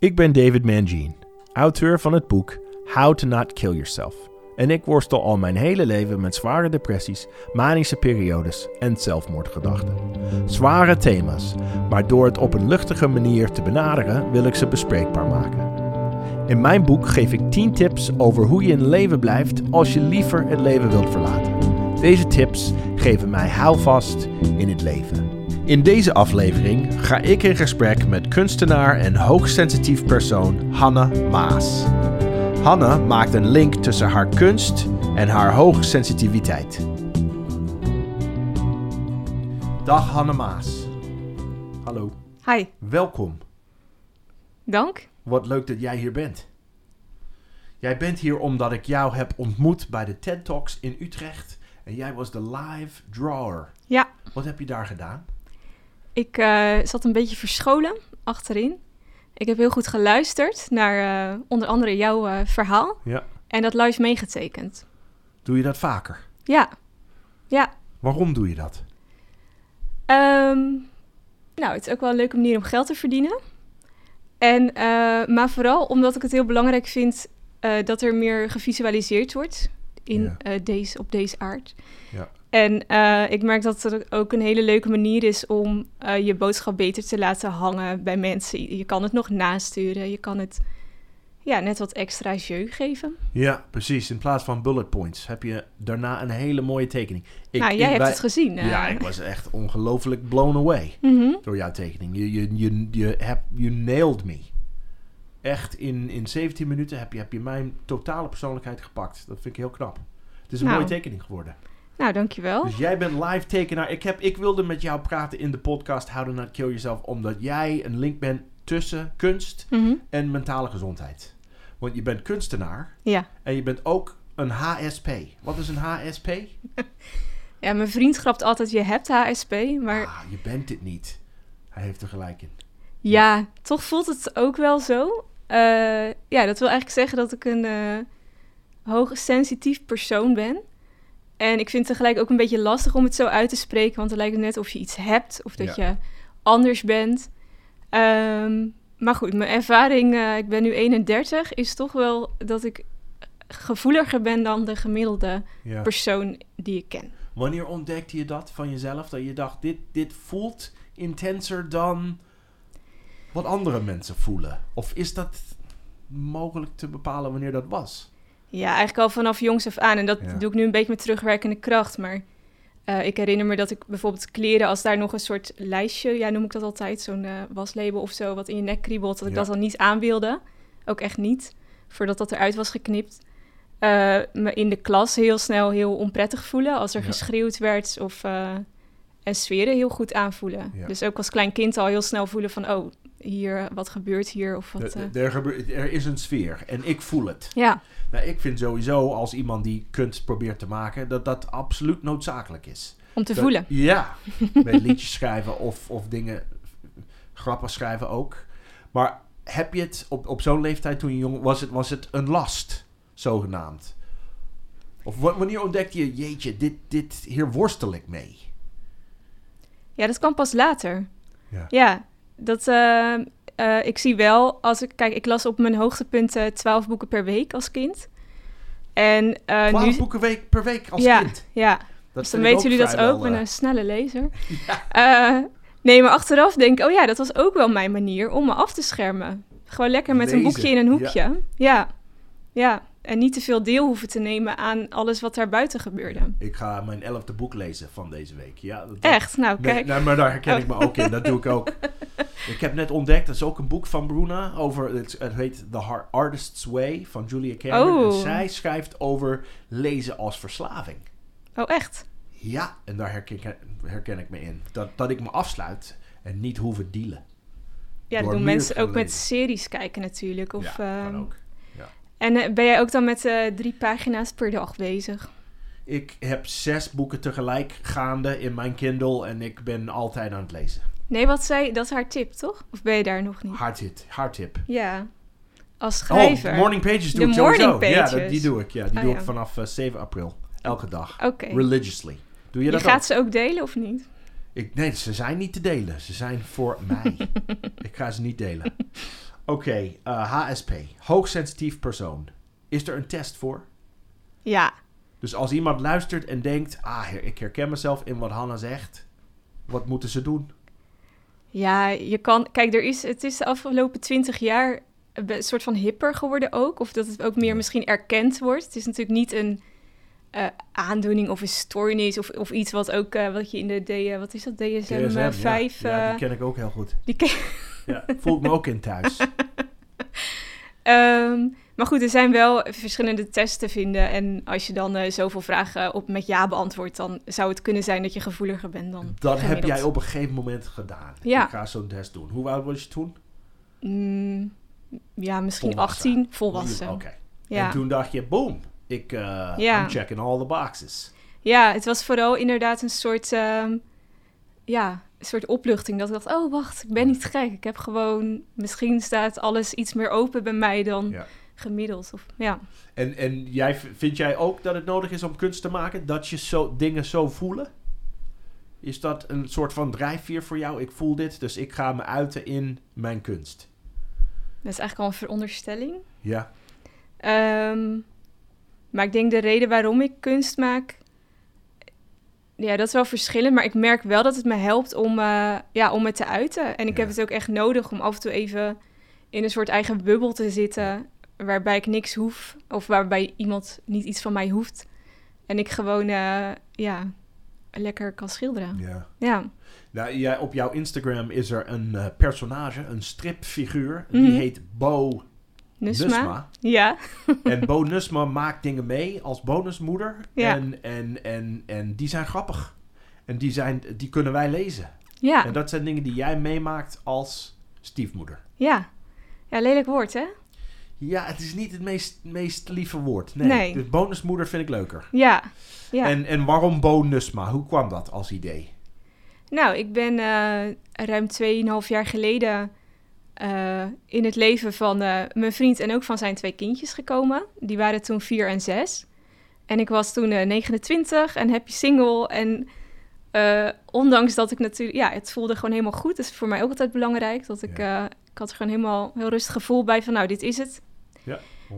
Ik ben David Mangine, auteur van het boek How to Not Kill Yourself. En ik worstel al mijn hele leven met zware depressies, manische periodes en zelfmoordgedachten. Zware thema's, maar door het op een luchtige manier te benaderen wil ik ze bespreekbaar maken. In mijn boek geef ik 10 tips over hoe je in leven blijft als je liever het leven wilt verlaten. Deze tips geven mij houvast in het leven. In deze aflevering ga ik in gesprek met kunstenaar en hoogsensitief persoon Hanne Maas. Hanne maakt een link tussen haar kunst en haar hoogsensitiviteit. Dag Hanne Maas. Hallo, Hi, welkom. dank. Wat leuk dat jij hier bent. Jij bent hier omdat ik jou heb ontmoet bij de TED Talks in Utrecht. En jij was de live drawer. Ja, Wat heb je daar gedaan? Ik eh, zat een beetje verscholen achterin. Ik heb heel goed geluisterd naar eh, onder andere jouw eh, verhaal Ja. en dat live meegetekend. Doe je dat vaker? Ja, ja. Waarom doe je dat? Ehm, nou, het is ook wel een leuke manier om geld te verdienen. En, maar vooral omdat ik het heel belangrijk vind dat er meer gevisualiseerd wordt in, Ja. deze, op deze aard. Ja. En eh, ik merk dat het ook een hele leuke manier is om eh, je boodschap beter te laten hangen bij mensen. Je kan het nog nasturen, je kan het ja, net wat extra jeu geven. Ja, precies. In plaats van bullet points heb je daarna een hele mooie tekening. Ik, nou, jij ik- hebt wij- het gezien. Ja, ik was echt ongelooflijk blown away Mhm. door jouw tekening. Je, je, je, je, hebt, you nailed me. Echt, in, in 17 minuten heb je, heb je mijn totale persoonlijkheid gepakt. Dat vind ik heel knap. Het is een Nou. mooie tekening geworden. Nou, dankjewel. Dus jij bent live tekenaar. Ik, heb, ik wilde met jou praten in de podcast How to Not Kill Yourself. Omdat jij een link bent tussen kunst Mhm. en mentale gezondheid. Want je bent kunstenaar Ja. en je bent ook een HSP. Wat is een HSP? ja, mijn vriend grapt altijd, je hebt HSP, maar Ah, je bent dit niet. Hij heeft er gelijk in. Ja, toch voelt het ook wel zo. Eh, ja, dat wil eigenlijk zeggen dat ik een eh hoogsensitief persoon ben. En ik vind het tegelijk ook een beetje lastig om het zo uit te spreken, want het lijkt net of je iets hebt of dat je anders bent. Ehm, maar goed, mijn ervaring, eh, ik ben nu 31, is toch wel dat ik gevoeliger ben dan de gemiddelde Ja. persoon die ik ken. Wanneer ontdekte je dat van jezelf? Dat je dacht, dit, dit voelt intenser dan wat andere mensen voelen? Of is dat mogelijk te bepalen wanneer dat was? Ja, eigenlijk al vanaf jongs af aan. En dat Ja. doe ik nu een beetje met terugwerkende kracht. Maar eh, ik herinner me dat ik bijvoorbeeld kleren, als daar nog een soort lijstje, ja, noem ik dat altijd, zo'n eh, waslabel of zo, wat in je nek kriebelt, dat ik Ja. dat dan niet aan wilde. Ook echt niet, voordat dat eruit was geknipt. Eh, me in de klas heel snel heel onprettig voelen als er Ja. geschreeuwd werd of en sferen heel goed aanvoelen. Ja. Dus ook als klein kind al heel snel voelen van, oh, hier, wat gebeurt hier? Of wat, Er- eh, er, gebeurt- er is een sfeer en ik voel het. ja, Nou, ik vind sowieso als iemand die kunst probeert te maken, dat dat absoluut noodzakelijk is. om te Dat- voelen. Ja, met liedjes schrijven of, of dingen, grappen schrijven ook. Maar heb je het op, op zo'n leeftijd toen je jong was, het, was het een last, zogenaamd? Of wa- wanneer ontdekte je, jeetje, dit, dit, hier worstel ik mee? Ja, dat kan pas later. Ja. Ja, dat, eh, eh, ik zie wel, als ik, kijk, ik las op mijn hoogtepunten 12 boeken per week als kind. En eh, Twaalf nu... boeken week, per week als ja, kind. ja, Dat dus dan weten jullie dat ook. Ik ben eh, een snelle lezer. ja. Eh, nee, maar achteraf denk ik, oh ja, dat was ook wel mijn manier om me af te schermen. Gewoon lekker met een boekje in een hoekje. Ja. ja, En niet te veel deel hoeven te nemen aan alles wat daar buiten gebeurde. Ik ga mijn elfde boek lezen van deze week. Ja, dat- Echt? Nou, Nee, kijk. nee, maar daar herken Oh. ik me ook in. Dat doe ik ook. Ik heb net ontdekt, dat is ook een boek van Bruna. Over, het, het heet The Artist's Way van Julia Cameron. Oh. En zij schrijft over lezen als verslaving. Oh, echt? Ja, en daar herken, herken ik me in. Dat, dat ik me afsluit en niet hoeven dealen. Ja, dat Door doen mensen ook met series kijken natuurlijk. Of, ja, kan ehm, ook. En eh, ben jij ook dan met eh, drie pagina's per dag bezig? Ik heb zes boeken tegelijk gaande in mijn Kindle en ik ben altijd aan het lezen. Nee, wat zei Dat is haar tip, toch? Of ben je daar nog niet? Hardhit, hardtip. Ja, als schrijver. Oh, morning pages doe De ik sowieso. morning Ja, pages. dat- die doe ik. Ja, die Ah, doe ja. ik vanaf eh, 7 april. Elke dag. Oké. Religiously. Doe je Je dat gaat ook? ze ook delen of niet? Ik, nee, ze zijn niet te delen. Ze zijn voor mij. ik ga ze niet delen. Oké, eh, HSP. Hoogsensitief persoon. Is er een test voor? Ja, Dus als iemand luistert en denkt... Ah, ik herken mezelf in wat Hanna zegt. Wat moeten ze doen? Ja, je kan. Kijk, er is, het is de afgelopen twintig jaar een soort van hipper geworden ook. Of dat het ook meer misschien erkend wordt. Het is natuurlijk niet een eh, aandoening of een stoornis of, of iets wat ook eh, wat je in de D, wat is dat DSM, DSM, ja. 5 Ja, die ken ik ook heel goed. die ken- Ja, voel ik me ook in thuis. Ehm, maar goed, er zijn wel verschillende tests te vinden. En als je dan eh, zoveel vragen op met ja beantwoordt, dan zou het kunnen zijn dat je gevoeliger bent dan. Dat heb jij op een gegeven moment gedaan. Ja. Ik ga zo'n test doen. Hoe oud was je toen? Mm, ja, misschien Volwassen. 18, volwassen. Oké. Ja. En toen dacht je, boom. Ik, eh Ja. I'm checking all the boxes. ja, het was vooral inderdaad een soort, ehm, ja, een soort opluchting. Dat ik dacht, oh wacht, ik ben niet gek. Ik heb gewoon, misschien staat alles iets meer open bij mij dan Ja. Gemiddeld. Of, ja. En, en jij, vind jij ook dat het nodig is om kunst te maken? Dat je zo, dingen zo voelen? Is dat een soort van drijfveer voor jou? Ik voel dit, dus ik ga me uiten in mijn kunst. Dat is eigenlijk al een veronderstelling. Ja. Ehm, maar ik denk de reden waarom ik kunst maak. Ja, dat is wel verschillend. Maar ik merk wel dat het me helpt om, eh, ja, om het te uiten. En ik Ja. heb het ook echt nodig om af en toe even in een soort eigen bubbel te zitten. Waarbij ik niks hoef. Of waarbij iemand niet iets van mij hoeft. En ik gewoon, eh, ja, lekker kan schilderen. ja. Ja, Nou, jij, op jouw Instagram is er een eh, personage, een stripfiguur. Die Mhm. heet Bo Nusma. Nusma. Ja, En Bo Nusma maakt dingen mee als bonusmoeder. Ja. En, en, en, en die zijn grappig. En die, zijn, die kunnen wij lezen. ja, En dat zijn dingen die jij meemaakt als stiefmoeder. ja. Ja, lelijk woord, hè? Ja, het is niet het meest, meest lieve woord. Nee. Nee. Dus bonusmoeder vind ik leuker. Ja, ja. En, en waarom Bo Nusma? Hoe kwam dat als idee? Nou, ik ben eh, ruim 2,5 jaar geleden eh, in het leven van eh, mijn vriend en ook van zijn twee kindjes gekomen. Die waren toen 4 en 6. En ik was toen eh, 29 en happy single. En ondanks dat ik natuurlijk, ja, het voelde gewoon helemaal goed. Dat is voor mij ook altijd belangrijk. Dat ik, ik had er gewoon helemaal heel rustig gevoel bij van, nou, dit is het.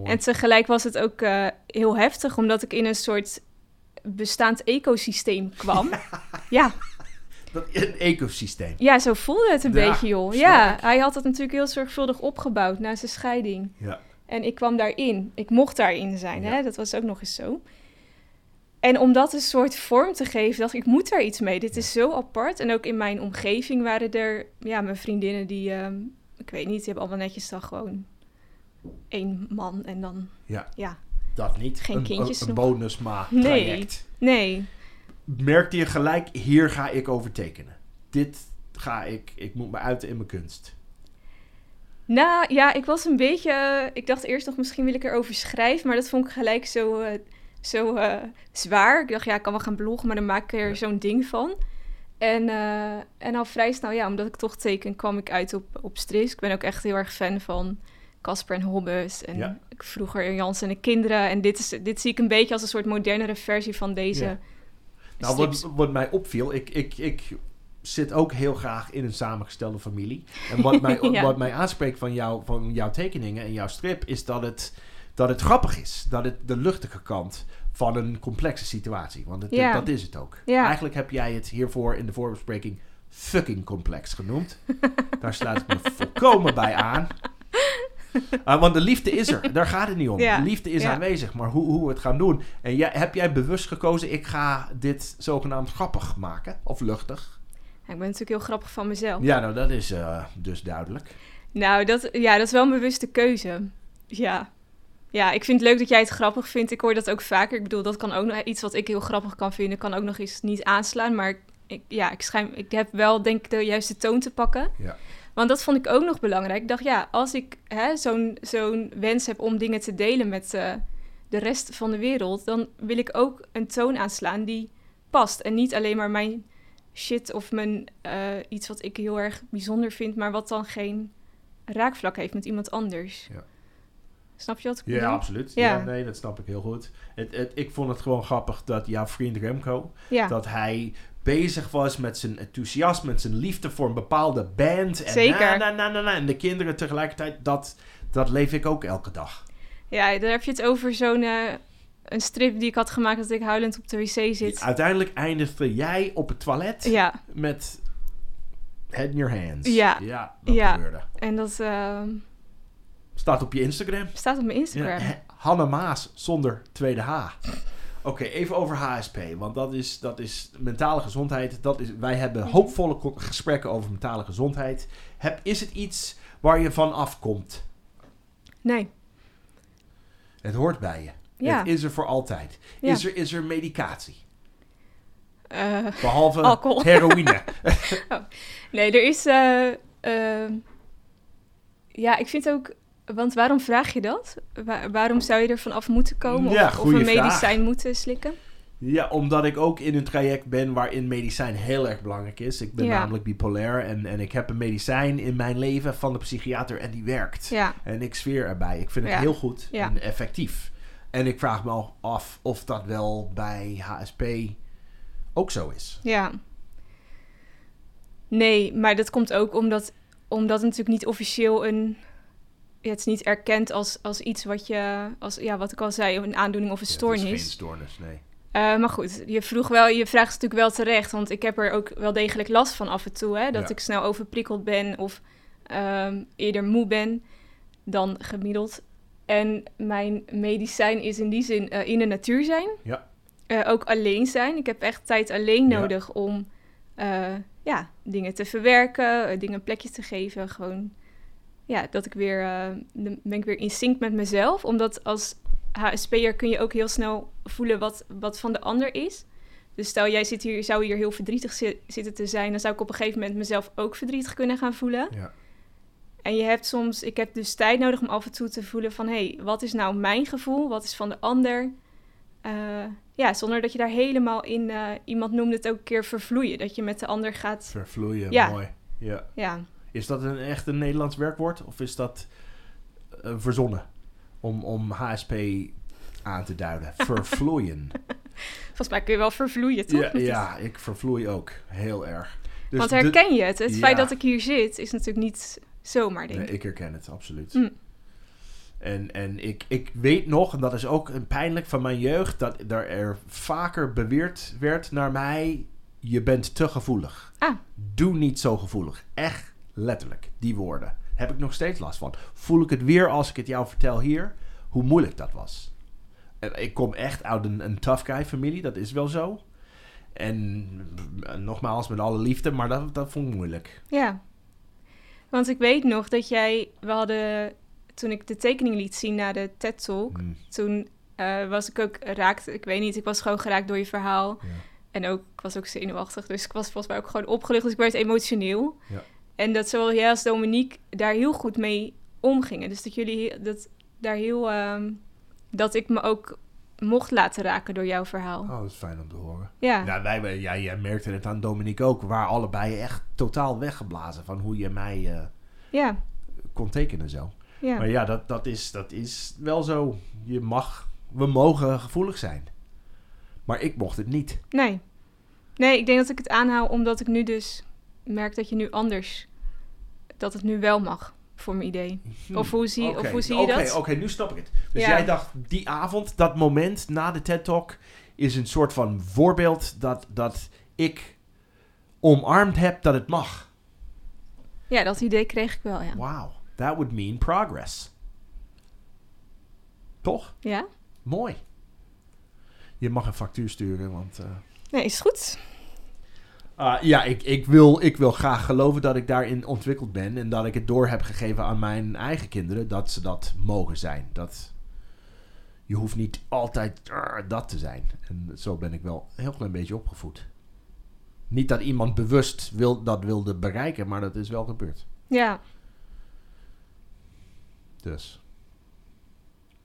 En tegelijk was het ook eh, heel heftig, omdat ik in een soort bestaand ecosysteem kwam. ja, Dat, een ecosysteem. ja, zo voelde het een Ja, beetje, joh. Ja, hij had het natuurlijk heel zorgvuldig opgebouwd na zijn scheiding. Ja. En ik kwam daarin. Ik mocht daarin zijn, Ja. hè? Dat was ook nog eens zo. En om dat een soort vorm te geven, dacht ik, ik moet daar iets mee. Dit is zo apart. En ook in mijn omgeving waren er, ja, mijn vriendinnen die, ehm, ik weet niet, die hebben allemaal netjes dan gewoon één man en dan, Ja. ja, Dat niet. Geen een, kindjes een, een nog. bonusma Nee. traject. nee. Merkte je gelijk, hier ga ik over tekenen. Dit ga ik, ik moet me uiten in mijn kunst. Nou ja, ik was een beetje. eh, ik dacht eerst nog misschien wil ik erover schrijven, maar dat vond ik gelijk zo, eh, zo eh, zwaar. Ik dacht ja, ik kan wel gaan bloggen, maar dan maak ik er Ja. zo'n ding van. En, eh, en al vrij snel, ja, omdat ik toch teken, kwam ik uit op, op Stris. Ik ben ook echt heel erg fan van Casper en Hobbes. En Ja. ik vroeger Jans en de kinderen. En dit, is, dit zie ik een beetje als een soort modernere versie van deze. Ja. Nou, wat, wat mij opviel, ik, ik, ik zit ook heel graag in een samengestelde familie. En wat mij, Ja. wat mij aanspreekt van, jou, van jouw tekeningen en jouw strip, is dat het, dat het grappig is. Dat het de luchtige kant van een complexe situatie. Want het, Ja. dat is het ook. Ja. Eigenlijk heb jij het hiervoor in de voorbespreking fucking complex genoemd. Daar sluit ik me volkomen bij aan. Ah, want de liefde is er, daar gaat het niet om. Ja, De liefde is ja. aanwezig, maar hoe, hoe we het gaan doen. En jij, heb jij bewust gekozen, ik ga dit zogenaamd grappig maken? Of luchtig? Ja, ik ben natuurlijk heel grappig van mezelf. Ja, nou dat is eh, dus duidelijk. Nou, dat, ja, dat is wel een bewuste keuze. Ja. Ja, ik vind het leuk dat jij het grappig vindt. Ik hoor dat ook vaker. Ik bedoel, dat kan ook nog iets wat ik heel grappig kan vinden, kan ook nog eens niet aanslaan. Maar ik, ja, ik, schijn, ik heb wel, denk ik, de juiste toon te pakken. Ja. Want dat vond ik ook nog belangrijk. Ik dacht, ja, als ik hè, zo'n zo'n wens heb om dingen te delen met eh, de rest van de wereld, dan wil ik ook een toon aanslaan die past. En niet alleen maar mijn shit of mijn eh, iets wat ik heel erg bijzonder vind, maar wat dan geen raakvlak heeft met iemand anders. Ja. Snap je wat ik Ja, bedoel? absoluut. Ja. Ja. nee, dat snap ik heel goed. Het, het, ik vond het gewoon grappig dat jouw vriend Remco, Ja, dat hij bezig was met zijn enthousiasme, met zijn liefde voor een bepaalde band. En Zeker. Na, na, na. En de kinderen tegelijkertijd, dat, dat leef ik ook elke dag. Ja, daar heb je het over zo'n eh, een strip die ik had gemaakt dat ik huilend op de wc zit. Uiteindelijk eindigde jij op het toilet Ja, met head in your hands. Ja. Ja, dat Ja. gebeurde. en dat eh, Staat op je Instagram. staat op mijn Instagram. Ja, Hanne Maas zonder tweede H. Oké, even over HSP. Want dat is, dat is mentale gezondheid. Dat is, wij hebben hoopvolle gesprekken over mentale gezondheid. Heb, is het iets waar je van afkomt? Nee. Het hoort bij je. Ja. Het is er voor altijd. Ja. Is, er, is er medicatie? Eh, Behalve Alcohol. heroïne. nee, er is. eh, eh, ja, ik vind ook. Want waarom vraag je dat? Wa- waarom zou je er van af moeten komen? Ja, of, of een vraag. medicijn moeten slikken? Ja, omdat ik ook in een traject ben waarin medicijn heel erg belangrijk is. Ik ben Ja. namelijk bipolair en, en ik heb een medicijn in mijn leven van de psychiater en die werkt. Ja, En ik zweer erbij. Ik vind het heel goed en effectief. En ik vraag me af of dat wel bij HSP ook zo is. ja. Nee, maar dat komt ook omdat, omdat het natuurlijk niet officieel een. Ja, het is niet erkend als, als iets wat je. Als, ja, wat ik al zei, een aandoening of een stoornis. Is geen stoornis, nee. Eh, maar goed, je vroeg wel, je vraagt het natuurlijk wel terecht, want ik heb er ook wel degelijk last van af en toe, hè, dat Ja. ik snel overprikkeld ben of ehm, eerder moe ben dan gemiddeld. En mijn medicijn is in die zin eh, in de natuur zijn. Ja. Eh, ook alleen zijn. Ik heb echt tijd alleen Ja. nodig om ja, dingen te verwerken, dingen een plekje te geven. Gewoon, ja, dat ik weer, eh, ben ik weer in sync met mezelf. Omdat als HSP'er kun je ook heel snel voelen wat, wat van de ander is. Dus stel jij zit hier, zou hier heel verdrietig zi- zitten te zijn, dan zou ik op een gegeven moment mezelf ook verdrietig kunnen gaan voelen. Ja. En je hebt soms, ik heb dus tijd nodig om af en toe te voelen van, hé, hey, wat is nou mijn gevoel? Wat is van de ander? Eh, ja, zonder dat je daar helemaal in, eh, iemand noemde het ook een keer vervloeien. Dat je met de ander gaat, Vervloeien, Ja. mooi. Ja. ja. Is dat een echt een Nederlands werkwoord of is dat eh, verzonnen om, om HSP aan te duiden? Vervloeien. Volgens mij kun je wel vervloeien, toch? ja, ja, ik vervloei ook heel erg. Dus Want de- herken je het? Het feit dat ik hier zit is natuurlijk niet zomaar, denk Nee, ik. ik herken het, absoluut. Mm. En, en ik, ik weet nog, en dat is ook een pijnlijk van mijn jeugd, dat er, er vaker beweerd werd naar mij: je bent te gevoelig. Ah. Doe niet zo gevoelig. Echt letterlijk, die woorden. Heb ik nog steeds last van. Voel ik het weer als ik het jou vertel hier, hoe moeilijk dat was. En ik kom echt uit een, een tough guy familie, dat is wel zo. En eh, nogmaals, met alle liefde, maar dat, dat vond ik moeilijk. Ja. Want ik weet nog dat jij, we hadden, toen ik de tekening liet zien na de TED Talk, Mm, toen eh, was ik ook raakt, ik weet niet, ik was gewoon geraakt door je verhaal. ja. En ook, ik was ook zenuwachtig, dus ik was volgens mij ook gewoon opgelucht. Dus ik werd emotioneel. Ja. En dat zowel jij als Dominique daar heel goed mee omgingen. Dus dat jullie dat, daar heel... ehm, dat ik me ook mocht laten raken door jouw verhaal. Oh, dat is fijn om te horen. Ja, Nou, wij, wij- ja, jij merkte het aan Dominique ook. We waren allebei echt totaal weggeblazen van hoe je mij eh, ja, kon tekenen zo. ja. Maar ja, dat, dat, is, dat is wel zo. Je mag, we mogen gevoelig zijn. Maar ik mocht het niet. Nee. Nee, ik denk dat ik het aanhaal omdat ik nu dus merk dat je nu anders... Dat het nu wel mag, voor mijn idee. Of hoe zie, of hoe zie je dat? Oké, nu snap ik het. Dus Ja. jij dacht, die avond, dat moment na de TED Talk... is een soort van voorbeeld dat, dat ik omarmd heb dat het mag. Ja, dat idee kreeg ik wel, ja. Wow, that would mean progress. Toch? Ja? Mooi. Je mag een factuur sturen, want... eh, Nee, is goed. Ah, ja, ik, ik, wil, ik wil graag geloven dat ik daarin ontwikkeld ben... en dat ik het door heb gegeven aan mijn eigen kinderen... dat ze dat mogen zijn. Dat, je hoeft niet altijd eh, dat te zijn. En zo ben ik wel een heel klein beetje opgevoed. Niet dat iemand bewust wil, dat wilde bereiken, maar dat is wel gebeurd. Ja. Dus.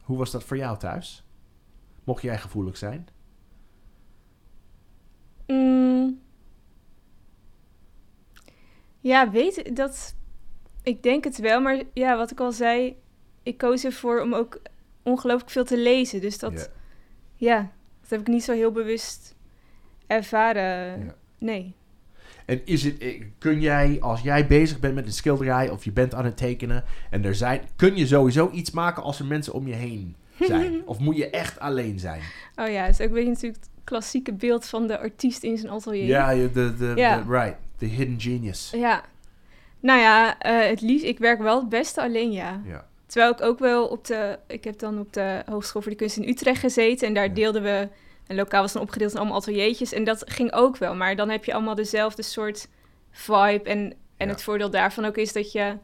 Hoe was dat voor jou thuis? Mocht jij gevoelig zijn? Mm. Ja, weet dat. Ik denk het wel, maar ja, wat ik al zei, ik koos ervoor om ook ongelooflijk veel te lezen. Dus dat, Ja. ja, dat heb ik niet zo heel bewust ervaren. Ja. Nee. En is het, eh, kun jij, als jij bezig bent met een schilderij of je bent aan het tekenen en er zijn, kun je sowieso iets maken als er mensen om je heen zijn? of moet je echt alleen zijn? Oh ja, dus ook weet je natuurlijk het klassieke beeld van de artiest in zijn atelier. Ja, de, de, Ja. de- right, the hidden genius. Ja. Nou ja, eh, het liefst, ik werk wel het beste alleen, ja. Ja. Terwijl ik ook wel op de, ik heb dan op de Hogeschool voor de Kunst in Utrecht gezeten en daar Ja. deelden we, een lokaal was dan opgedeeld in allemaal ateliertjes en dat ging ook wel. Maar dan heb je allemaal dezelfde soort vibe en, en Ja. het voordeel daarvan ook is dat je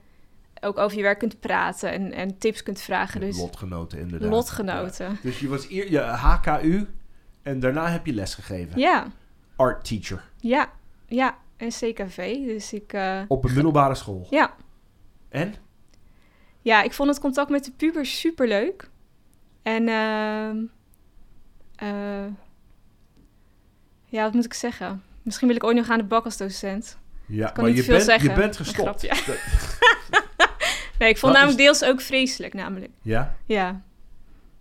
ook over je werk kunt praten en, en tips kunt vragen. Dus Lotgenoten inderdaad. lotgenoten. Dus je was eer, je HKU en daarna heb je les gegeven. Ja, Art teacher. ja, ja. En CKV, dus ik... eh, Op een middelbare school. ja, En? Ja, ik vond het contact met de pubers super leuk. En ehm, eh, ja, wat moet ik zeggen? Misschien wil ik ooit nog aan de bak als docent. Ja, kan maar niet je veel bent, zeggen. je bent gestopt. Dat- Nee, ik vond namelijk deels ook vreselijk, namelijk. Ja? Ja.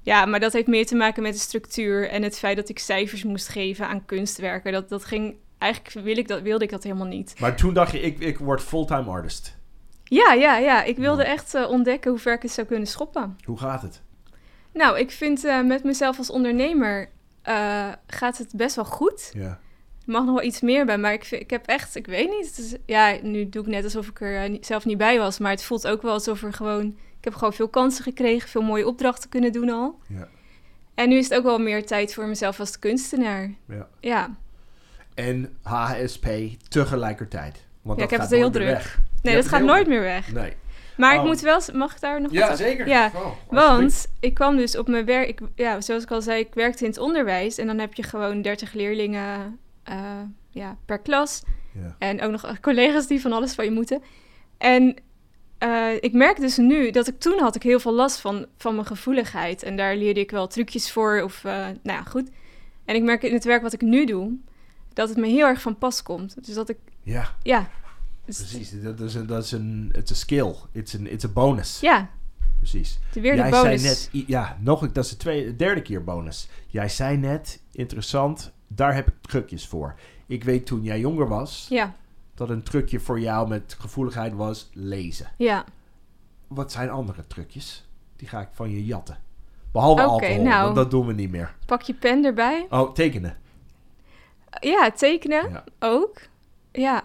Ja, maar dat heeft meer te maken met de structuur en het feit dat ik cijfers moest geven aan kunstwerken. Dat, dat ging, eigenlijk wil ik dat, wilde ik dat helemaal niet. Maar toen dacht je, ik, ik word fulltime artist. Ja, ja, ja. Ik wilde echt eh, ontdekken hoe ver ik het zou kunnen schoppen. Hoe gaat het? Nou, ik vind eh, met mezelf als ondernemer eh, gaat het best wel goed. Ja. Er mag nog wel iets meer bij, maar ik, vind- ik heb echt, ik weet niet. Ja, nu doe ik net alsof ik er zelf niet bij was, maar het voelt ook wel alsof er gewoon, ik heb gewoon veel kansen gekregen, veel mooie opdrachten kunnen doen al. Ja. En nu is het ook wel meer tijd voor mezelf als kunstenaar. Ja. Ja, En HSP tegelijkertijd. Want Ja, dat ik heb gaat het heel druk. weg. nee, dat gaat nooit meer weg. Nee. Maar ik Oh. moet wel, mag ik daar nog wat Ja, over- zeker. Ja, Oh. Want ik kwam dus op mijn werk, ik, ja, zoals ik al zei, ik werkte in het onderwijs en dan heb je gewoon 30 leerlingen eh, ja, per klas. Ja. En ook nog collega's die van alles van je moeten. En eh, ik merk dus nu dat ik toen had ik heel veel last van, van mijn gevoeligheid. En daar leerde ik wel trucjes voor. Of, eh, nou ja, goed. En ik merk in het werk wat ik nu doe, dat het me heel erg van pas komt. Dus dat ik, ja, ja. Dus- precies. Dat is een, dat is een, it's a skill. It's, an, it's a bonus. Ja, Precies. de- weer de Jij bonus. zei net, ja, nog, een- dat is de tweede, derde keer bonus. Jij zei net, interessant, daar heb ik trucjes voor. Ik weet toen jij jonger was, Ja, dat een trucje voor jou met gevoeligheid was lezen. ja. Wat zijn andere trucjes? Die ga ik van je jatten. Behalve Oké, alcohol, nou. want dat doen we niet meer. Pak je pen erbij. Oh, tekenen. Ja, tekenen Ja. ook. Ja.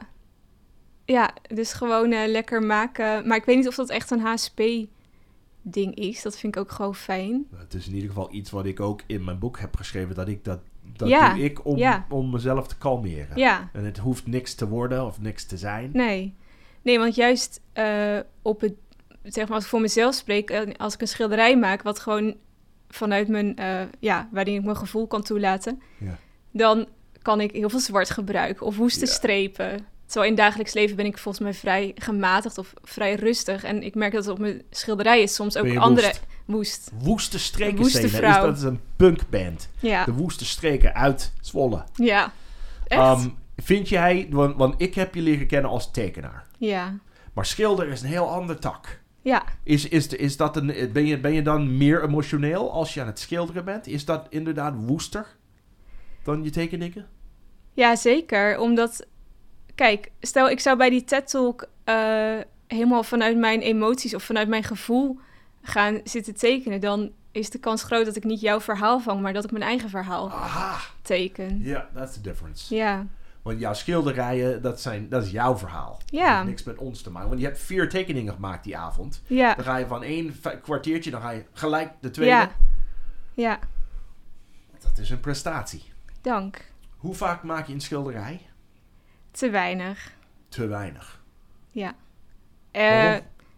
Ja, dus gewoon eh, lekker maken. Maar ik weet niet of dat echt een HSP-ding is. Dat vind ik ook gewoon fijn. Nou, Het is in ieder geval iets wat ik ook in mijn boek heb geschreven. Dat ik dat, dat Ja, doe ik om, ja. om mezelf te kalmeren. Ja, En het hoeft niks te worden of niks te zijn. nee. Nee, want juist eh, op het... Zeg maar, als ik voor mezelf spreek, eh, als ik een schilderij maak... wat gewoon vanuit mijn... ja, waarin ik mijn gevoel kan toelaten... Ja. dan kan ik heel veel zwart gebruiken of woeste Ja. strepen. Terwijl in dagelijks leven ben ik volgens mij vrij gematigd of vrij rustig. En ik merk dat op mijn schilderijen soms ook andere... woest? Woest. Woeste streken Woeste Sena, is vrouw. dat is een punkband. Ja, De woeste streken uit Zwolle. ja. Echt? Ehm, vind jij, want, want ik heb je leren kennen als tekenaar. ja. Maar schilder is een heel ander tak. Ja. Is, is, is dat een, ben, je, ben je dan meer emotioneel als je aan het schilderen bent? Is dat inderdaad woester dan je tekeningen? Ja, zeker. Omdat, kijk, stel ik zou bij die TED-talk eh, helemaal vanuit mijn emoties of vanuit mijn gevoel gaan zitten tekenen... dan is de kans groot dat ik niet jouw verhaal vang, maar dat ik mijn eigen verhaal Aha, teken. ja, that's the difference. Ja, Want jouw schilderijen, dat, zijn, dat is jouw verhaal. Dat Ja. heeft niks met ons te maken. Want je hebt vier tekeningen gemaakt die avond. ja, Dan ga je van één kwartiertje, dan ga je gelijk de tweede. ja. Ja, Dat is een prestatie. dank. Hoe vaak maak je een schilderij? Te weinig. Te weinig. Ja. Eh,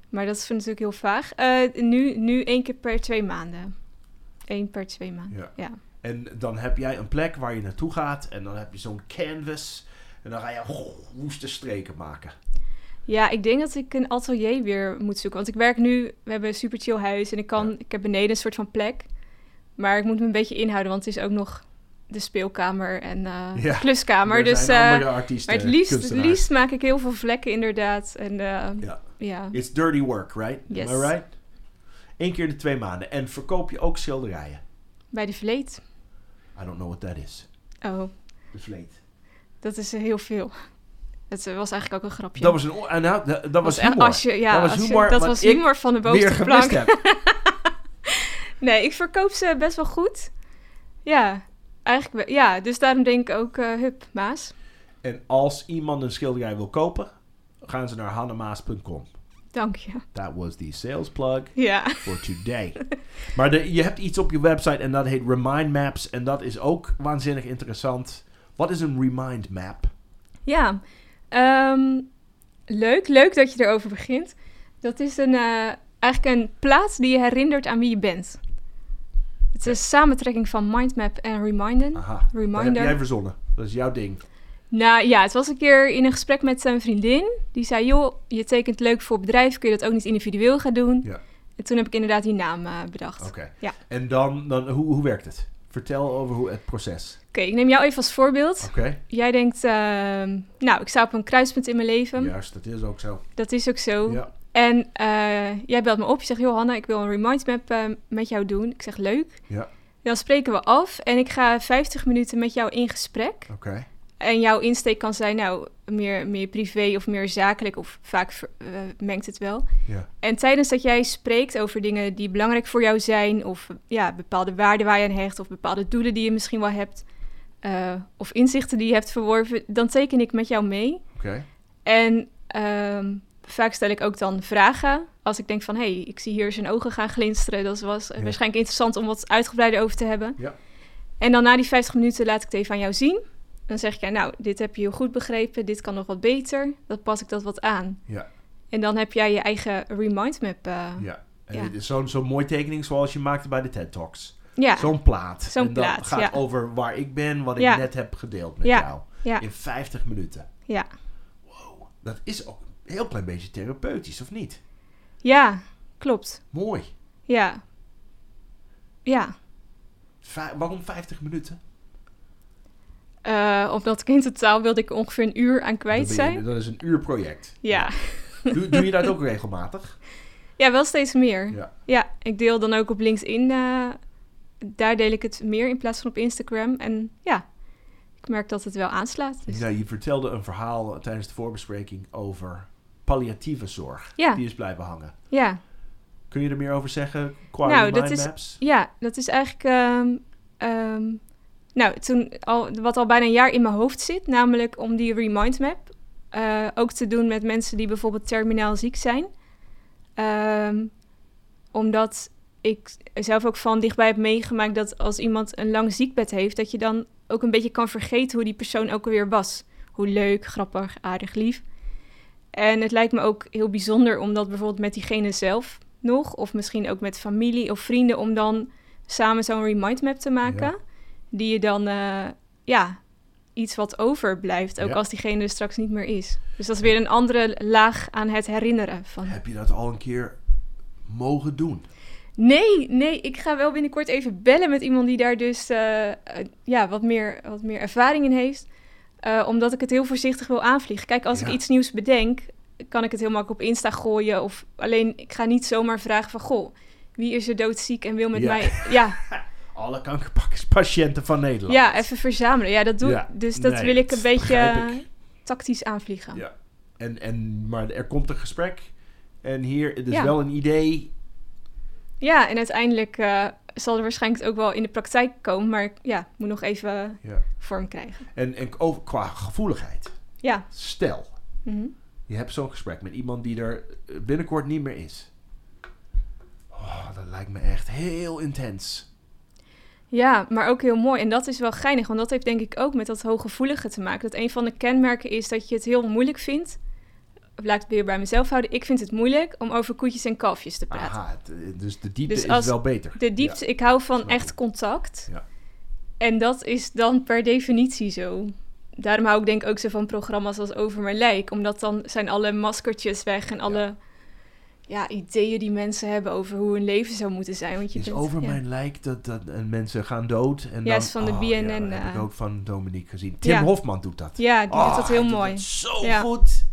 maar dat is natuurlijk heel vaag. Eh, nu, nu één keer per twee maanden. Eén per twee maanden. Ja. Ja. En dan heb jij een plek waar je naartoe gaat. En dan heb je zo'n canvas. En dan ga je goh, woeste streken maken. Ja, ik denk dat ik een atelier weer moet zoeken. Want ik werk nu, we hebben een super chill huis en ik kan, Ja. ik heb beneden een soort van plek. Maar ik moet me een beetje inhouden, want het is ook nog de speelkamer en eh Ja, kluskamer. Er Dus, artiesten, maar het liefst, het liefst maak ik heel veel vlekken inderdaad. En eh, Ja. ja. It's dirty work, right? Yes. Am I right? Eén keer de twee maanden. En verkoop je ook schilderijen? bij de vleet. I don't know what that is. Oh, De vleet. dat is heel veel. Het eh, was eigenlijk ook een grapje. Dat was een... en nou, dat, dat was humor. Als je, ja, Dat was je- humor dat was humor van de bovenste plank. Nee, ik verkoop ze best wel goed. Ja, eigenlijk Ja, dus daarom denk ik ook, eh hup, Maas. En als iemand een schilderij wil kopen, gaan ze naar hannemaas.com. Dank je. That was the sales plug for today. maar de, je hebt iets op je website en dat heet Remind Maps. En dat is ook waanzinnig interessant. Wat is een Remind Map? Ja, ehm, leuk. Leuk dat je erover begint. Dat is een, eh, eigenlijk een plaats die je herinnert aan wie je bent. Het is een samentrekking van mindmap en reminden. Aha, dat heb Reminder. jij verzonnen. Dat is jouw ding. Nou ja, het was een keer in een gesprek met zijn vriendin. Die zei, joh, je tekent leuk voor bedrijf. Kun je dat ook niet individueel gaan doen? Ja. En toen heb ik inderdaad die naam eh, bedacht. Oké. Ja. En dan, dan hoe, hoe werkt het? Vertel over hoe het proces. Oké, ik neem jou even als voorbeeld. Oké, Jij denkt, ehm, nou, ik sta op een kruispunt in mijn leven. juist, dat is ook zo. Dat is ook zo. Ja. En eh, jij belt me op. Je zegt, joh Hanna, ik wil een remind map eh, met jou doen. Ik zeg, leuk. Ja. Dan spreken we af en ik ga 50 minuten met jou in gesprek. Oké. En jouw insteek kan zijn, nou, meer, meer privé of meer zakelijk. Of vaak ver- eh, mengt het wel. Ja. En tijdens dat jij spreekt over dingen die belangrijk voor jou zijn... of ja, bepaalde waarden waar je aan hecht... of bepaalde doelen die je misschien wel hebt... of inzichten die je hebt verworven... dan teken ik met jou mee. Oké. En ehm, vaak stel ik ook dan vragen. Als ik denk van, hé, hey, ik zie hier zijn ogen gaan glinsteren. Dat was Ja. waarschijnlijk interessant om wat uitgebreider over te hebben. Ja. En dan na die 50 minuten laat ik het even aan jou zien. Dan zeg ik, ja, nou, dit heb je heel goed begrepen. Dit kan nog wat beter. Dan pas ik dat wat aan. Ja. En dan heb jij je eigen remind map. eh, Ja. En dit is zo'n zo'n mooie tekening zoals je maakte bij de TED Talks. ja. Zo'n plaat. Zo'n en dat plaat, gaat over waar ik ben, wat ik net heb gedeeld met jou. In 50 minuten. Ja. Wow. Dat is ook heel klein beetje therapeutisch, of niet? ja, klopt. Mooi. Ja. Ja. Waarom 50 minuten? Eh, omdat ik in totaal wilde ik ongeveer een uur aan kwijt zijn. Dat is een uur project. Ja. Doe, doe je dat ook regelmatig? Ja, wel steeds meer. Ja. Ja, ik deel dan ook op LinkedIn. eh, daar deel ik het meer in plaats van op Instagram. En ja, ik merk dat het wel aanslaat. Dus. Ja, je vertelde een verhaal tijdens de voorbespreking over palliatieve zorg. Ja. Die is blijven hangen. Ja. Kun je er meer over zeggen qua Nou, dat is- Maps? ja, dat is eigenlijk... ehm, ehm, nou, toen al, wat al bijna een jaar in mijn hoofd zit. Namelijk om die Remind Map eh, ook te doen met mensen die bijvoorbeeld terminaal ziek zijn. Ehm, omdat ik zelf ook van dichtbij heb meegemaakt dat als iemand een lang ziekbed heeft, dat je dan ook een beetje kan vergeten hoe die persoon ook alweer was. Hoe leuk, grappig, aardig, lief. En het lijkt me ook heel bijzonder om dat bijvoorbeeld met diegene zelf nog, of misschien ook met familie of vrienden, om dan samen zo'n remind map te maken. Ja. Die je dan, eh, ja, iets wat overblijft, ook Ja. als diegene er straks niet meer is. Dus dat is weer een andere laag aan het herinneren van. Heb je dat al een keer mogen doen? Nee, nee, ik ga wel binnenkort even bellen met iemand die daar dus eh, eh, ja, wat, meer, wat meer ervaring in heeft. Eh, omdat ik het heel voorzichtig wil aanvliegen. Kijk, als Ja. ik iets nieuws bedenk, kan ik het heel makkelijk op Insta gooien. Of alleen, ik ga niet zomaar vragen van, goh, wie is er doodziek en wil met Ja. mij... Ja, Alle kankerpatiënten van Nederland. ja, even verzamelen. Ja, dat doe Ja, Dus dat nee, wil ik een beetje ik. tactisch aanvliegen. Ja. En, en, maar er komt een gesprek. En hier, het is wel een idee. Ja, en uiteindelijk eh, zal er waarschijnlijk ook wel in de praktijk komen. Maar ja, moet nog even Ja. vorm krijgen. En, en over, qua gevoeligheid. Ja. Stel, Mhm. je hebt zo'n gesprek met iemand die er eh, binnenkort niet meer is. Oh, dat lijkt me echt heel intens. Ja, maar ook heel mooi. En dat is wel geinig, want dat heeft denk ik ook met dat hooggevoelige te maken. Dat een van de kenmerken is dat je het heel moeilijk vindt. Of laat ik het weer bij mezelf houden. Ik vind het moeilijk om over koetjes en kalfjes te praten. Aha, eh, dus de diepte Dus is wel beter. De diepte, ik hou van echt ik. contact. Ja. En dat is dan per definitie zo. Daarom hou ik denk ik ook zo van programma's als Over mijn lijk. Omdat dan zijn alle maskertjes weg en alle ja, ideeën die mensen hebben over hoe hun leven zou moeten zijn. Want je is bent- over ja. mijn lijk dat, dat en mensen gaan dood. En Ja, dan, is van de oh, BNN, Ja, dat heb ik eh. ook van Dominique gezien. Tim Ja. Hofman doet dat. Ja, die Oh, doet dat heel hij mooi. zo goed.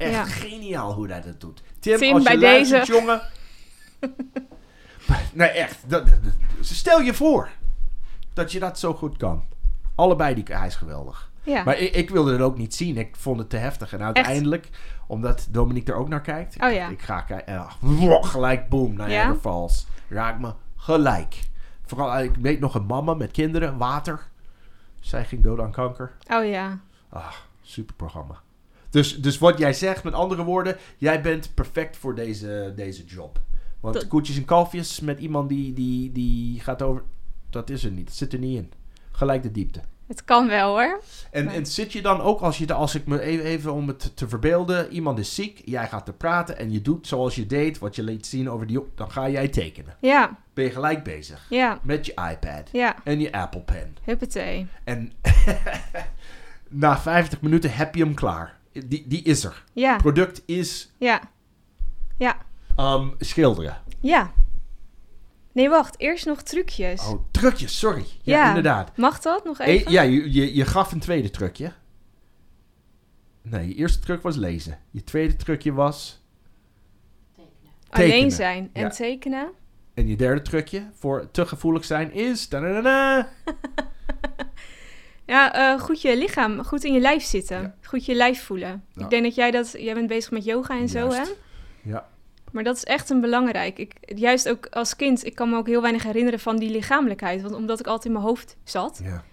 Echt Ja. geniaal hoe hij dat doet. Tim, Tim, als je bij luistert, deze. jongen. nee, echt. Dat, stel je voor dat je dat zo goed kan. Allebei, die, hij is geweldig. Ja. Maar ik, ik wilde het ook niet zien. Ik vond het te heftig. En uiteindelijk, omdat Dominique er ook naar kijkt. Oh ik, ja. Ik ga kijken. en, ah, gelijk boom, Niagara Ja? Falls. Raakt me gelijk. Vooral, ik weet nog een mama met kinderen, water. Zij ging dood aan kanker. Oh ja. Ah, super programma. Dus, dus wat jij zegt, met andere woorden, jij bent perfect voor deze, deze job. Want Dat- koetjes en kalfjes met iemand die, die, die gaat over... Dat is er niet. Dat zit er niet in. Gelijk de diepte. Het kan wel hoor. En, en zit je dan ook, als, je, als ik me even, even om het te verbeelden, iemand is ziek, jij gaat er praten en je doet zoals je deed, wat je liet zien over die, dan ga jij tekenen. Ja, Ben je gelijk bezig ja, met je iPad ja. en je Apple Pen. Huppatee. En na 50 minuten heb je hem klaar. Die, die is er. Ja, product is ja, ja, ehm, schilderen. ja. Nee, wacht. Eerst nog trucjes. Oh, trucjes, sorry. Ja, Ja. inderdaad. Mag dat nog E- even? ja, je, je, je gaf een tweede trucje. Nee, je eerste truc was lezen. Je tweede trucje was... Alleen tekenen. zijn en Ja. tekenen. En je derde trucje voor te gevoelig zijn is... da-da-da-da. Ja, eh, goed je lichaam, goed in je lijf zitten. Ja. Goed je lijf voelen. Ja. Ik denk dat jij dat... Jij bent bezig met yoga en zo, hè? Ja. Maar dat is echt een belangrijk. Ik, juist ook als kind, ik kan me ook heel weinig herinneren van die lichamelijkheid. Want omdat ik altijd in mijn hoofd zat. ja.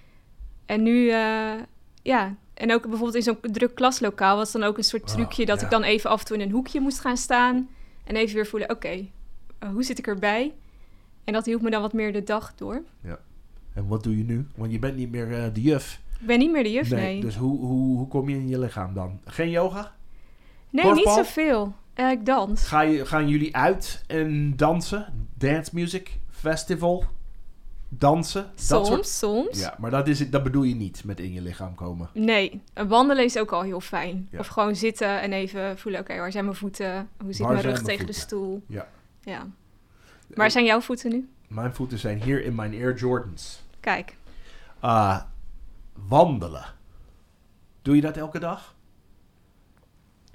En nu, eh, ja... En ook bijvoorbeeld in zo'n druk klaslokaal was dan ook een soort Ah, trucje... dat ja. ik dan even af en toe in een hoekje moest gaan staan. En even weer voelen, oké, eh, hoe zit ik erbij? En dat hielp me dan wat meer de dag door. En wat doe je nu? Want je bent niet meer eh, de juf. Ik ben niet meer de juf, nee. Dus hoe, hoe, hoe kom je in je lichaam dan? Geen yoga? nee, niet zoveel. Eh, ik dans. Ga je, gaan jullie uit en dansen? Dance music? Festival? Dansen? Dat Soms, soort- soms. Ja, maar dat, is, dat bedoel je niet met in je lichaam komen. Nee, wandelen is ook al heel fijn. Ja. Of gewoon zitten en even voelen, oké, waar zijn mijn voeten? Hoe zit Waar mijn rug mijn tegen de stoel? Ja. Ja. Waar zijn jouw voeten nu? Mijn voeten zijn hier in mijn Air Jordans. Kijk. Ah, wandelen. Doe je dat elke dag?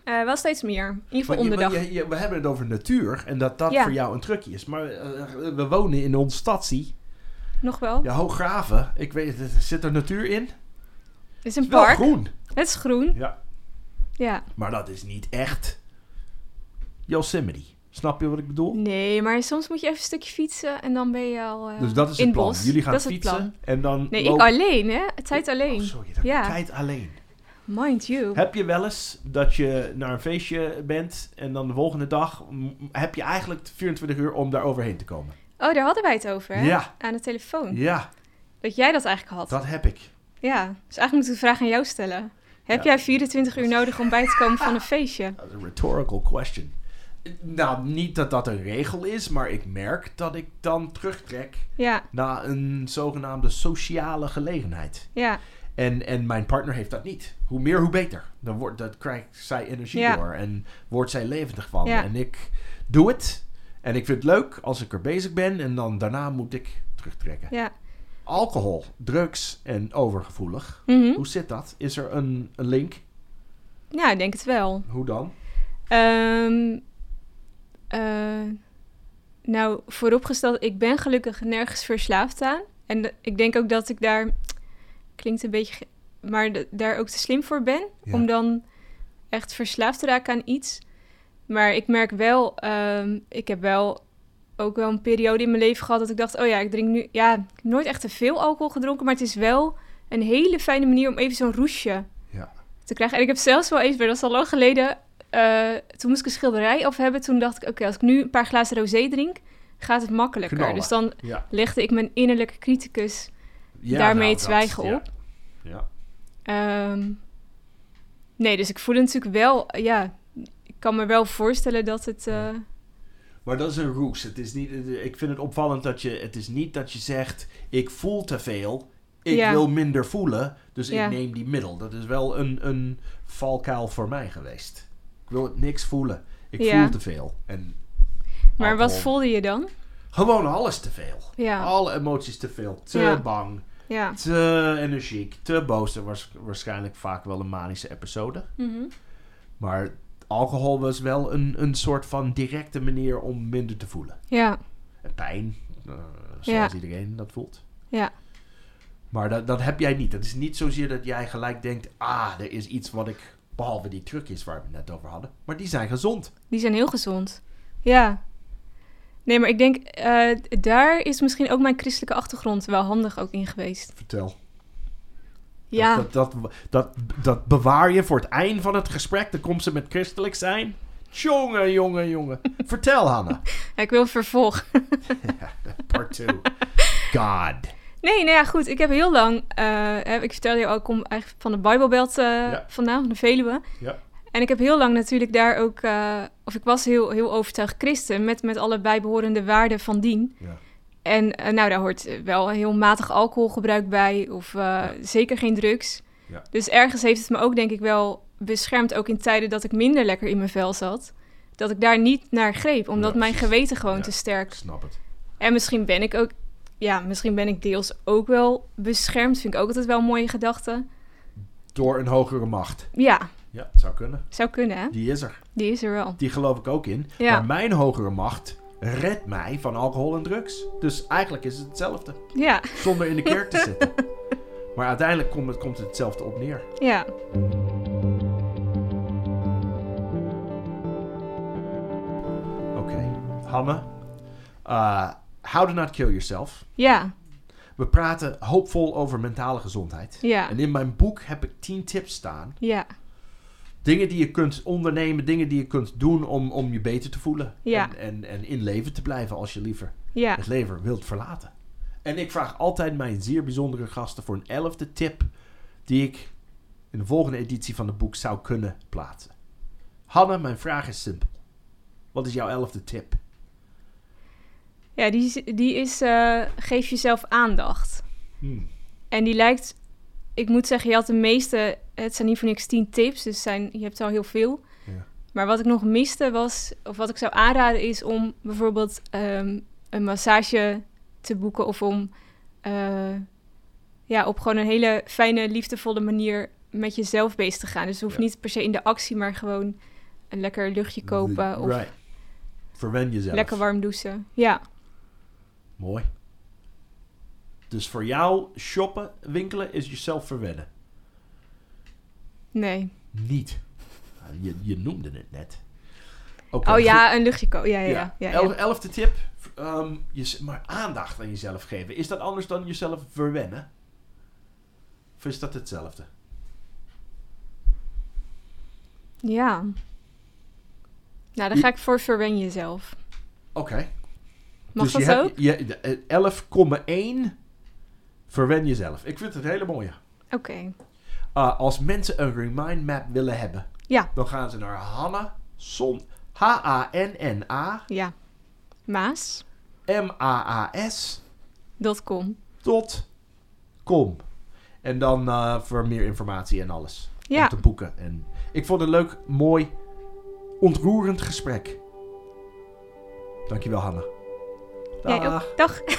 Eh, wel steeds meer. In ieder geval we hebben het over natuur en dat dat Ja. voor jou een trucje is. Maar eh, we wonen in ons stadsie. Nog wel. Ja, Hooggraven. Ik weet het, zit er natuur in? Het is Het een is wel park. groen. Het is groen. Ja. Ja. Maar dat is niet echt Yosemite. Snap je wat ik bedoel? Nee, maar soms moet je even een stukje fietsen en dan ben je al eh, dus dat is in het plan. bos. Jullie gaan fietsen en dan Nee, ik alleen, hè? Tijd alleen. Oh, sorry, dat Ja. tijd alleen. Mind you. Heb je wel eens dat je naar een feestje bent en dan de volgende dag heb je eigenlijk 24 uur om daar overheen te komen? Oh, daar hadden wij het over, hè? Ja. Aan de telefoon. Ja, Dat jij dat eigenlijk had. dat heb ik. Ja. Dus eigenlijk moet ik de vraag aan jou stellen. Heb Ja. jij 24 uur nodig om bij te komen van een feestje? Is een rhetorical question. Nou, niet dat dat een regel is, maar ik merk dat ik dan terugtrek Ja, naar een zogenaamde sociale gelegenheid. ja, En, en mijn partner heeft dat niet. Hoe meer, hoe beter. Dan wordt, dat krijgt zij energie Ja. door en wordt zij levendig van. Ja. En ik doe het. En ik vind het leuk als ik er bezig ben en dan daarna moet ik terugtrekken. ja. Alcohol, drugs en overgevoelig. Mhm. Hoe zit dat? Is er een, een link? Ja, ik denk het wel. Hoe dan? Ehm, eh, nou, vooropgesteld, ik ben gelukkig nergens verslaafd aan. En de- ik denk ook dat ik daar, klinkt een beetje, maar de- daar ook te slim voor ben. Ja. Om dan echt verslaafd te raken aan iets. Maar ik merk wel, ehm, ik heb wel ook wel een periode in mijn leven gehad dat ik dacht, oh ja, ik drink nu, ja, ik heb nooit echt te veel alcohol gedronken, maar het is wel een hele fijne manier om even zo'n roesje Ja. te krijgen. En ik heb zelfs wel eens, maar dat is al lang geleden, eh, toen moest ik een schilderij af hebben. Toen dacht ik, oké, als ik nu een paar glazen rosé drink, gaat het makkelijker. Knallen. Dus dan Ja. legde ik mijn innerlijke criticus ja daarmee nou, het zwijgen dat- op. Ja. Ehm, nee, dus ik voelde natuurlijk wel, ja, ik kan me wel voorstellen dat het... eh, Maar dat is een roes. Het is niet, ik vind het opvallend dat je... Het is niet dat je zegt... Ik voel te veel. Ik wil minder voelen. Dus ik neem die middel. Dat is wel een, een valkuil voor mij geweest. Ik wil niks voelen. Ik Ja. voel te veel. En maar wat voelde je dan? Gewoon alles te veel. Ja, Alle emoties te veel. Te Ja. bang. ja. Te energiek. Te boos. Dat was waarschijnlijk vaak wel een manische episode. Mhm. Maar alcohol was wel een, een soort van directe manier om minder te voelen. Ja, En pijn, eh, zoals iedereen dat voelt. ja. Maar dat, dat heb jij niet. Het is niet zozeer dat jij gelijk denkt... Ah, er is iets wat ik... Behalve die trucjes waar we het net over hadden. Maar die zijn gezond. Die zijn heel gezond. Ja. Nee, maar ik denk, eh, daar is misschien ook mijn christelijke achtergrond wel handig ook in geweest. Vertel. Ja, Dat, dat, dat, dat, bewaar je voor het einde van het gesprek. Dan komt ze met christelijk zijn. Jongen, jongen, jongen. Vertel, Hanna. ik wil vervolg. Part 2. God. Nee, nou ja, goed. Ik heb heel lang, eh, ik vertelde je al, ik kom eigenlijk van de Bijbelbelt Ja. vandaan, van de Veluwe. Ja. En ik heb heel lang natuurlijk daar ook, eh, of ik was heel, heel overtuigd christen, met, met alle bijbehorende waarden van dien. Ja. En nou, daar hoort wel heel matig alcoholgebruik bij, of zeker geen drugs. Ja. Dus ergens heeft het me ook denk ik wel beschermd, ook in tijden dat ik minder lekker in mijn vel zat. Dat ik daar niet naar greep, omdat mijn geweten gewoon te sterk snap het. en misschien ben ik ook, ja, misschien ben ik deels ook wel beschermd. Vind ik ook altijd wel een mooie gedachte. Door een hogere macht. Ja, Ja, het zou kunnen. zou kunnen, hè? Die is er. Die is er wel. Die geloof ik ook in. Ja. Maar mijn hogere macht redt mij van alcohol en drugs. Dus eigenlijk is het hetzelfde. Ja, Zonder in de kerk te zitten. Maar uiteindelijk komt het, komt het hetzelfde op neer. ja. Oké. Hanne. uh, how to not kill yourself. Ja, We praten hoopvol over mentale gezondheid. ja, En in mijn boek heb ik 10 tips staan. ja, Dingen die je kunt ondernemen, dingen die je kunt doen om, om je beter te voelen. Ja. En, en, en in leven te blijven als je liever ja. het leven wilt verlaten. En ik vraag altijd mijn zeer bijzondere gasten voor een elfde tip die ik in de volgende editie van het boek zou kunnen plaatsen. Hanne, mijn vraag is simpel. Wat is jouw elfde tip? Ja, die, is- die is, eh, geef jezelf aandacht. Hmm. En die lijkt, ik moet zeggen, je had de meeste, het zijn niet voor niks tien tips, dus zijn, je hebt al heel veel. Ja. Maar wat ik nog miste was, of wat ik zou aanraden is om bijvoorbeeld ehm, een massage te boeken of om eh, ja, op gewoon een hele fijne, liefdevolle manier met jezelf bezig te gaan. Dus het hoeft Ja. niet per se in de actie, maar gewoon een lekker luchtje kopen of Right. Verwen jezelf. lekker warm douchen. Ja, Mooi. Dus voor jou shoppen, winkelen is jezelf verwennen. nee. Niet. Je, je noemde het net. Oh goed. ja, een luchtje kopen. Ja, ja, ja. ja, ja. El- elfde tip. ehm, je, maar aandacht aan jezelf geven. Is dat anders dan jezelf verwennen? Of is dat hetzelfde? Ja. Nou, dan ga ik voor verwen jezelf. Oké. Mag dus dat je ook? Je, de- eh, 11,1 verwen jezelf. Ik vind het hele mooie. Oké. Ah, als mensen een remind map willen hebben, Ja, dan gaan ze naar Hanna Son H-A-N-N-A ja. Maas. M-A-A-S Dot com. dot com. En dan eh, voor meer informatie en alles. Ja. Om te boeken. En ik vond het een leuk, mooi, ontroerend gesprek. Dankjewel, Hanna. Jij Dag. ook. Dag.